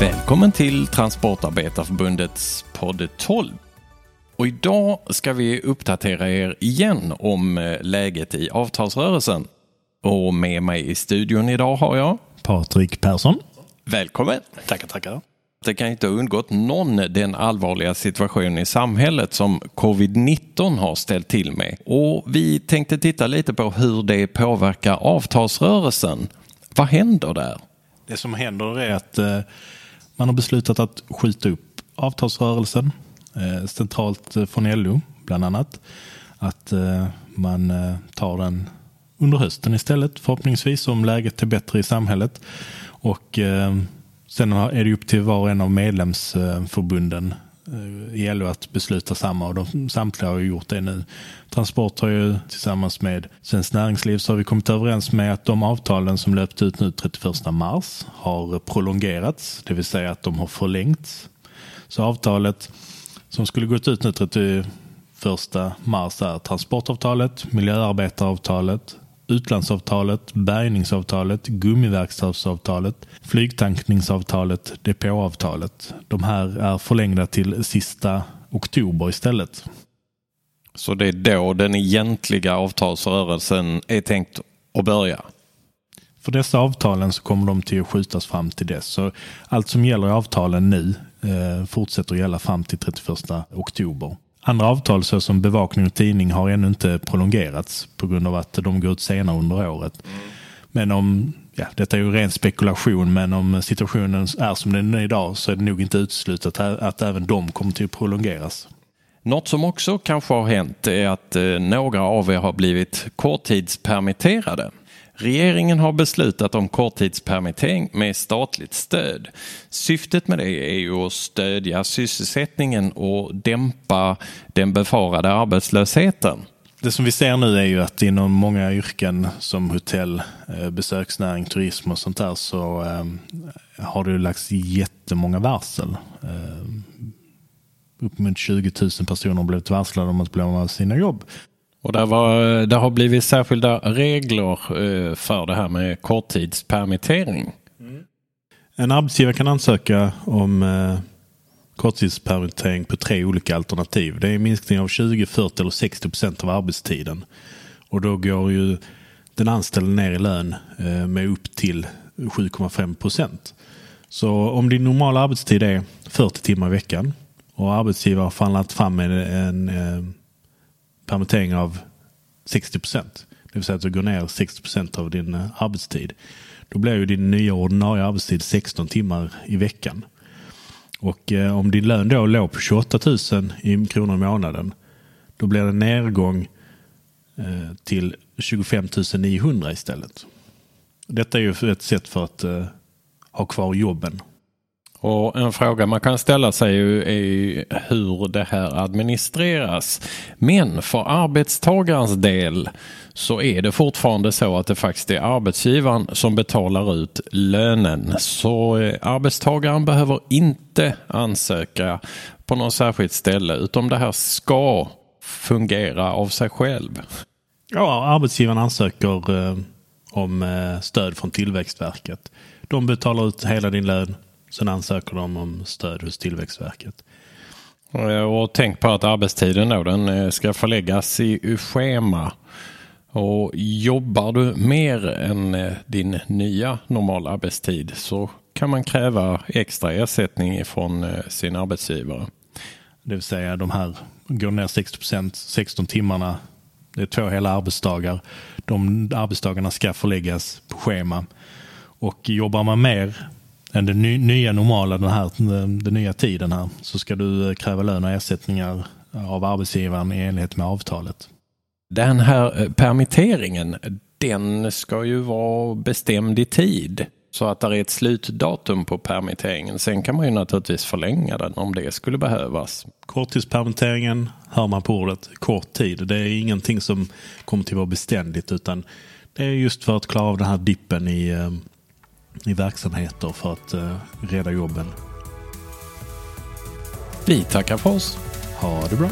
Välkommen till Transportarbetarförbundets podd 12. Och idag ska vi uppdatera er igen om eh, läget i avtalsrörelsen. Och med mig i studion idag har jag Patrik Persson. Välkommen! Tackar, tackar. Det kan inte ha undgått någon den allvarliga situationen i samhället som covid-19 har ställt till med. Och vi tänkte titta lite på hur det påverkar avtalsrörelsen. Vad händer där? Det som händer är att eh, man har beslutat att skjuta upp avtalsrörelsen eh, centralt eh, från LO bland annat. Att eh, man eh, tar den under hösten istället förhoppningsvis om läget är bättre i samhället. Och eh, sen är det upp till var och en av medlemsförbunden eh, Eh, i LO att besluta samma och de, samtliga har gjort det nu. Transport har ju tillsammans med Svenskt Näringsliv så har vi kommit överens med att de avtalen som löpte ut nu 31 mars har prolongerats, det vill säga att de har förlängts. Så avtalet som skulle gått ut nu 31 mars är transportavtalet, miljöarbetaravtalet, utlandsavtalet, bärgningsavtalet, gummiverkstadsavtalet, flygtankningsavtalet, depåavtalet. De här är förlängda till sista oktober istället. Så det är då den egentliga avtalsrörelsen är tänkt att börja? För dessa avtalen så kommer de till att skjutas fram till dess. Så allt som gäller i avtalen nu eh, fortsätter gälla fram till 31 oktober. Andra avtal såsom bevakning och tidning har ännu inte prolongerats på grund av att de går ut senare under året. Men om, ja, detta är ju ren spekulation, men om situationen är som den är idag så är det nog inte uteslutet att, att även de kommer till att prolongeras. Något som också kanske har hänt är att eh, några av er har blivit korttidspermitterade. Regeringen har beslutat om korttidspermittering med statligt stöd. Syftet med det är ju att stödja sysselsättningen och dämpa den befarade arbetslösheten. Det som vi ser nu är ju att inom många yrken som hotell, eh, besöksnäring, turism och sånt där så eh, har det lagts jättemånga varsel. Uppemot 20 000 personer har blivit varslade om att bli av med sina jobb. Och det, var, det har blivit särskilda regler eh, för det här med korttidspermittering. Mm. En arbetsgivare kan ansöka om eh, korttidspermittering på tre olika alternativ. Det är minskning av 20, 40 eller 60 procent av arbetstiden. Och då går ju den anställde ner i lön eh, med upp till 7,5 procent. Så om din normala arbetstid är 40 timmar i veckan och arbetsgivare har förhandlat fram en, en, en permittering av 60 procent. Det vill säga att du går ner 60 procent av din eh, arbetstid. Då blir ju din nya ordinarie arbetstid 16 timmar i veckan. Och eh, om din lön då låg på 28 000 i kronor i månaden. Då blir det en nedgång eh, till 25 900 istället. Detta är ju ett sätt för att eh, ha kvar jobben och en fråga man kan ställa sig är hur det här administreras. Men för arbetstagarens del så är det fortfarande så att det faktiskt är arbetsgivaren som betalar ut lönen. Så eh, arbetstagaren behöver inte ansöka på något särskilt ställe utan det här ska fungera av sig själv. Ja, arbetsgivaren ansöker eh, om eh, stöd från Tillväxtverket. De betalar ut hela din lön Sen ansöker de om stöd hos Tillväxtverket. Och tänk på att arbetstiden då, den eh, ska förläggas i schema. Och jobbar du mer än eh, din nya normala arbetstid så kan man kräva extra ersättning från eh, sin arbetsgivare. Det vill säga de här går ner 60 procent, 16 timmarna. Det är två hela arbetsdagar. De arbetsdagarna ska förläggas på schema. Och jobbar man mer än det nya normala, den, här, den nya tiden här, så ska du kräva lön och ersättningar av arbetsgivaren i enlighet med avtalet. Den här eh, permitteringen, den ska ju vara bestämd i tid. Så att det är ett slutdatum på permitteringen. Sen kan man ju naturligtvis förlänga den om det skulle behövas. Korttidspermitteringen hör man på ordet kort tid. Det är ingenting som kommer till att vara beständigt utan det är just för att klara av den här dippen i eh, i verksamheter för att uh, rädda jobben. Vi tackar för oss. Ha det bra.